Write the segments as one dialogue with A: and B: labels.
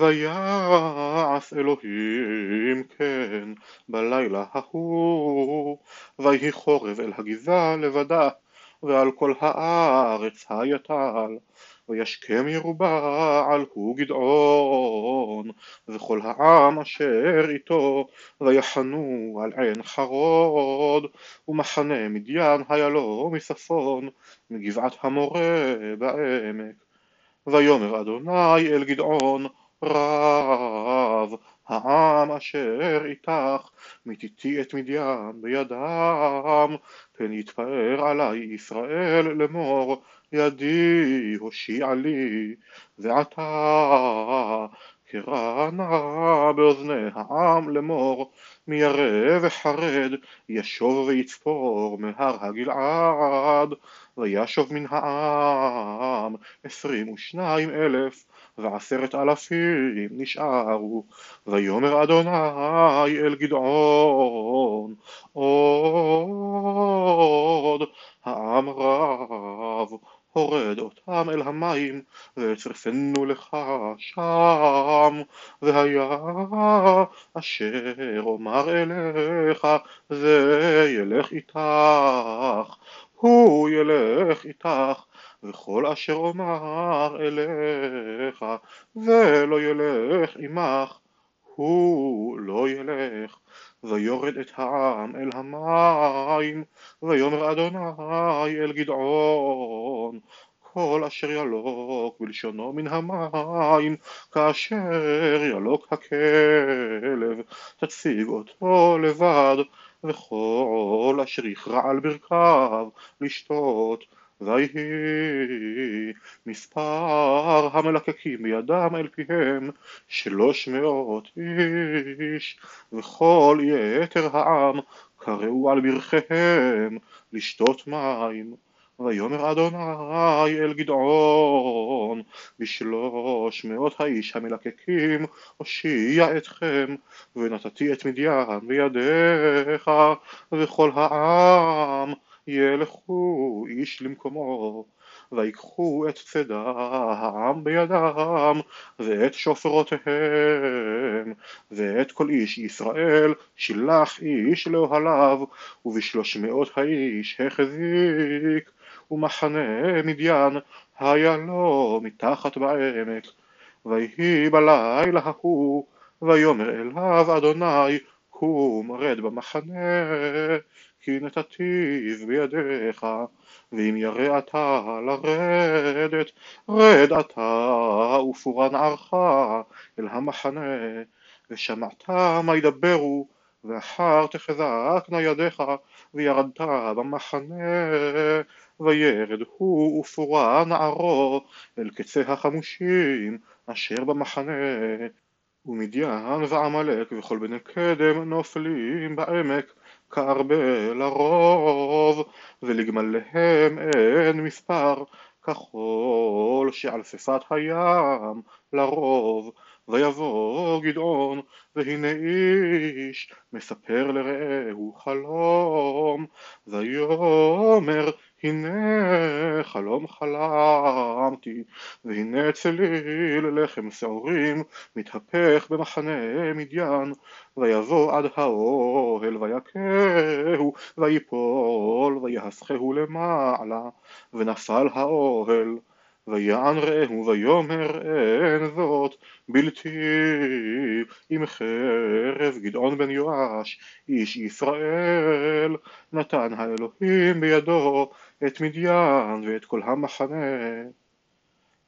A: ויעש אלוהים כן בלילה ההוא. ויהי חורב אל הגבעה לבדה ועל כל הארץ היטל וישכם ירובעל הוא גדעון וכל העם אשר איתו. ויחנו על עין חרוד ומחנה מדיין היה לו מצפון מגבעת המורה בעמק. ויאמר אדוני אל גדעון רב העם אשר איתך מתיתי את מדיין בידם פן יתפאר עלי ישראל לאמור ידי הושיע לי ועתה קרא נא באוזני העם לאמור מי ירא וחרד ישוב ויצפור מהר הגלעד וישוב מן העם עשרים ושניים אלף ועשרת אלפים נשארו ויאמר אדוני אל גדעון עוד העם רב הורד אותם אל המים ואצרפנו לך שם והיה אשר אומר אליך זה ילך איתך הוא ילך איתך וכל אשר אומר אליך ולא ילך עמך הוא לא ילך ויורד את העם אל המים ויאמר אדוני אל גדעון כל אשר ילוק בלשונו מן המים כאשר ילוק הכלב תציג אותו לבד וכל אשר יכרע על ברכיו לשתות ויהי מספר המלקקים בידם אל פיהם שלוש מאות איש וכל יתר העם קראו על ברכיהם לשתות מים. ויאמר אדוני אל גדעון בשלוש מאות האיש המלקקים הושיע אתכם ונתתי את מדיין בידיך וכל העם ילכו איש למקומו ויקחו את העם בידם ואת שופרותיהם ואת כל איש ישראל שילח איש לאוהליו ובשלוש מאות האיש החזיק ומחנה מדיין היה לו מתחת בעמק. ויהי בלילה ההוא ויאמר אליו אדוני קום רד במחנה כי נתתיו בידיך ואם ירא אתה לרדת רד אתה ופורה נערך אל המחנה ושמעת מה ידברו ואחר תחזקנה ידיך וירדת במחנה וירד הוא ופורה נערו אל קצה החמושים אשר במחנה. ומדיין ועמלק וכל בני קדם נופלים בעמק כארבה לרוב ולגמליהם אין מספר. כחול שעל שפת הים לרוב ויבוא גדעון והנה איש מספר לרעהו חלום. ויאמר הנה חלום חלמתי והנה צליל לחם שעורים מתהפך במחנה מדיין ויבוא עד האוהל ויכהו ויפול ויהסחהו למעלה ונפל האוהל ויען רעהו ויאמר אין זאת בלתי. עם חרב גדעון בן יואש איש ישראל נתן האלוהים בידו את מדיין ואת כל המחנה.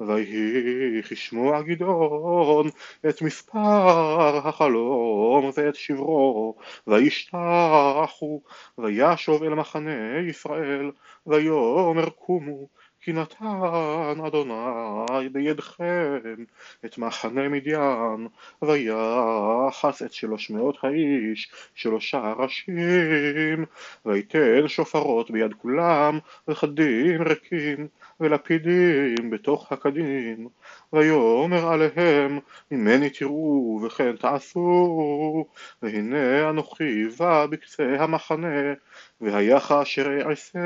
A: ויהי כשמוע גדעון את מספר החלום ואת שברו וישתחו וישוב אל מחנה ישראל ויאמר קומו כי נתן אדוני בידכם את מחנה מדיין ויחס את שלוש מאות האיש שלושה ראשים ויתן שופרות ביד כולם וחדים ריקים ולפידים בתוך הקדים. ויאמר עליהם ממני תראו וכן תעשו. והנה אנוכי בא בקצה המחנה והיה כאשר אעשה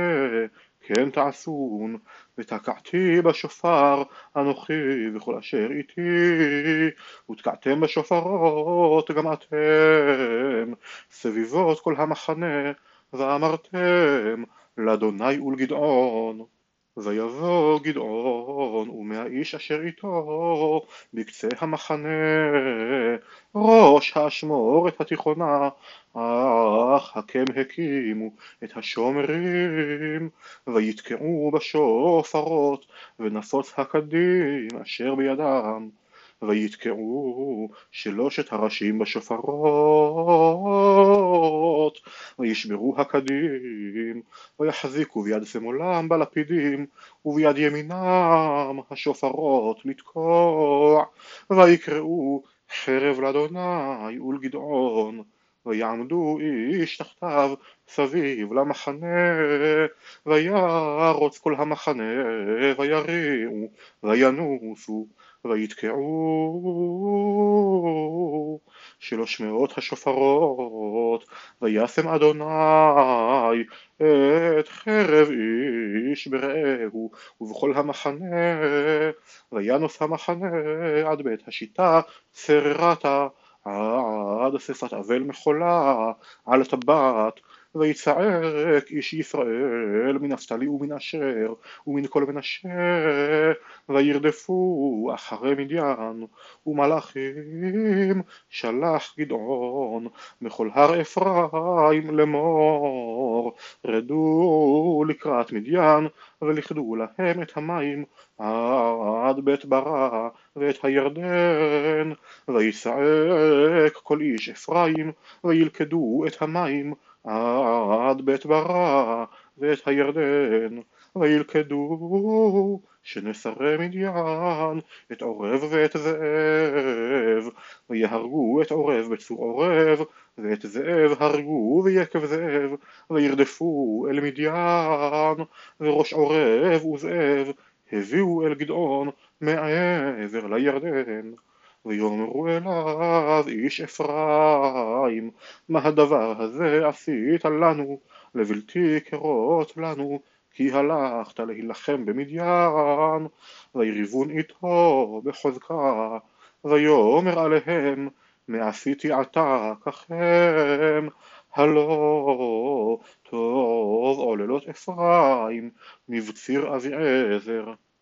A: כן תעשון ותקעתי בשופר אנוכי וכל אשר איתי ותקעתם בשופרות גם אתם, סביבות כל המחנה, ואמרתם לאדוני ולגדעון. ויבוא גדעון ומהאיש אשר איתו בקצה המחנה. ראש האשמורת התיכונה אך הקם הקימו את השומרים. ויתקעו בשופרות ונפוץ הקדים אשר בידם ויתקעו שלושת הראשים בשופרות וישברו הקדים ויחזיקו ביד שמאלם בלפידים וביד ימינם השופרות לתקוע ויקראו חרב לאדוני ולגדעון ויעמדו איש תחתיו סביב למחנה וירוץ כל המחנה ויריעו וינוסו ויתקעו שלוש מאות השופרות וישם אדוני את חרב איש ברעהו ובכל המחנה וינוס המחנה עד בית השיטה סררתה עד אספת אבל מחולה על טבעת ויצעק איש ישראל מן נפתלי ומן אשר ומן כל מנשה וירדפו אחרי מדיין ומלאכים שלח גדעון מכל הר אפרים לאמור רדו לקראת מדיין ולכדו להם את המים עד בית ברא ואת הירדן ויצעק כל איש אפרים וילכדו את המים עד בית ברא ואת הירדן וילכדו שנסרי מדיין את עורב ואת זאב ויהרגו את עורב בצור עורב ואת זאב הרגו ויקב זאב וירדפו אל מדיין וראש עורב וזאב הביאו אל גדעון מעבר לירדן ויאמרו אליו איש אפרים מה הדבר הזה עשית לנו? לבלתי קרות לנו כי הלכת להילחם במדיין ויריבון איתו בחוזקה ויאמר עליהם מעשיתי עתה ככם הלא טוב עוללות אפרים מבציר אביעזר